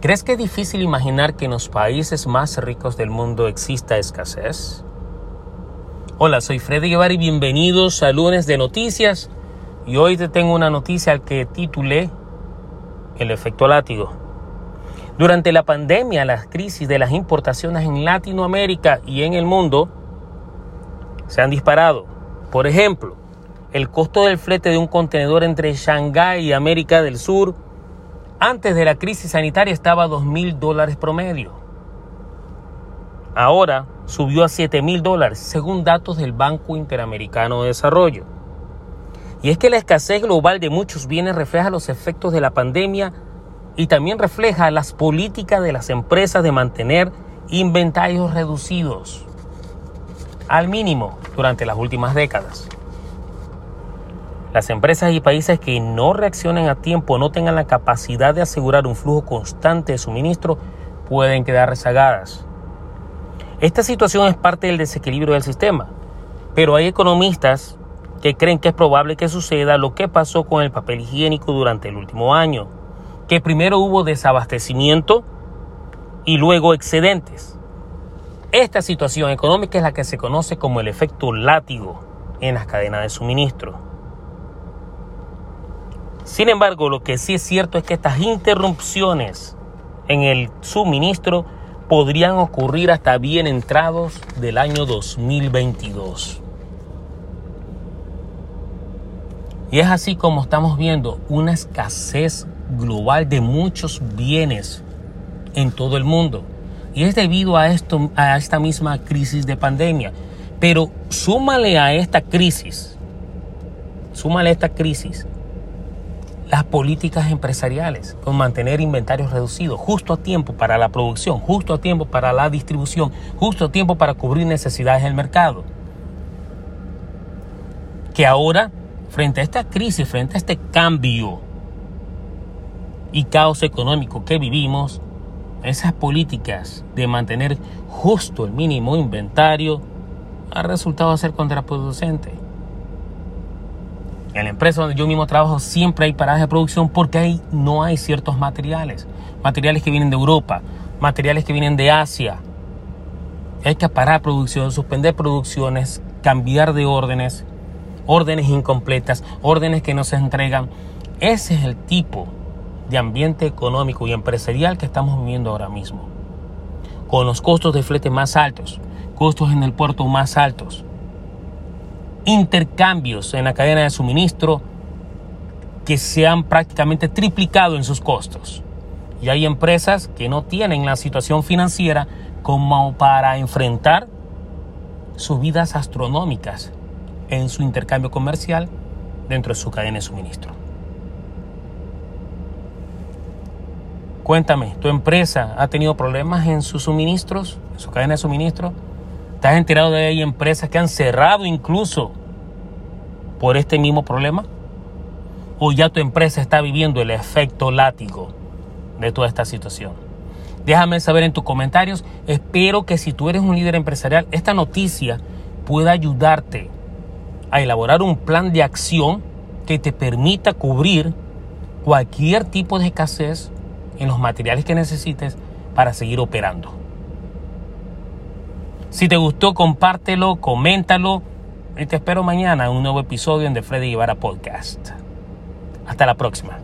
¿Crees que es difícil imaginar que en los países más ricos del mundo exista escasez? Hola, soy Freddy Guevara y bienvenidos a Lunes de Noticias. Y hoy te tengo una noticia al que titulé El efecto látigo. Durante la pandemia, las crisis de las importaciones en Latinoamérica y en el mundo se han disparado. Por ejemplo, el costo del flete de un contenedor entre Shanghái y América del Sur antes de la crisis sanitaria estaba a 2 mil dólares promedio. Ahora subió a 7 mil dólares, según datos del Banco Interamericano de Desarrollo. Y es que la escasez global de muchos bienes refleja los efectos de la pandemia y también refleja las políticas de las empresas de mantener inventarios reducidos al mínimo durante las últimas décadas. Las empresas y países que no reaccionen a tiempo, no tengan la capacidad de asegurar un flujo constante de suministro, pueden quedar rezagadas. Esta situación es parte del desequilibrio del sistema, pero hay economistas que creen que es probable que suceda lo que pasó con el papel higiénico durante el último año, que primero hubo desabastecimiento y luego excedentes. Esta situación económica es la que se conoce como el efecto látigo en las cadenas de suministro. Sin embargo, lo que sí es cierto es que estas interrupciones en el suministro podrían ocurrir hasta bien entrados del año 2022. Y es así como estamos viendo una escasez global de muchos bienes en todo el mundo. Y es debido a, esto, a esta misma crisis de pandemia. Pero súmale a esta crisis, súmale a esta crisis las políticas empresariales, con mantener inventarios reducidos, justo a tiempo para la producción, justo a tiempo para la distribución, justo a tiempo para cubrir necesidades del mercado. Que ahora, frente a esta crisis, frente a este cambio y caos económico que vivimos, esas políticas de mantener justo el mínimo inventario ha resultado ser contraproducente. En la empresa donde yo mismo trabajo siempre hay paradas de producción porque ahí no hay ciertos materiales. Materiales que vienen de Europa, materiales que vienen de Asia. Hay que parar producción, suspender producciones, cambiar de órdenes, órdenes incompletas, órdenes que no se entregan. Ese es el tipo de ambiente económico y empresarial que estamos viviendo ahora mismo. Con los costos de flete más altos, costos en el puerto más altos, intercambios en la cadena de suministro que se han prácticamente triplicado en sus costos. Y hay empresas que no tienen la situación financiera como para enfrentar subidas astronómicas en su intercambio comercial dentro de su cadena de suministro. Cuéntame, ¿tu empresa ha tenido problemas en sus suministros, en su cadena de suministro? ¿Te has enterado de que hay empresas que han cerrado incluso por este mismo problema? ¿O ya tu empresa está viviendo el efecto látigo de toda esta situación? Déjame saber en tus comentarios. Espero que si tú eres un líder empresarial, esta noticia pueda ayudarte a elaborar un plan de acción que te permita cubrir cualquier tipo de escasez en los materiales que necesites para seguir operando. Si te gustó, compártelo, coméntalo y te espero mañana en un nuevo episodio en The Freddy Guevara Podcast. Hasta la próxima.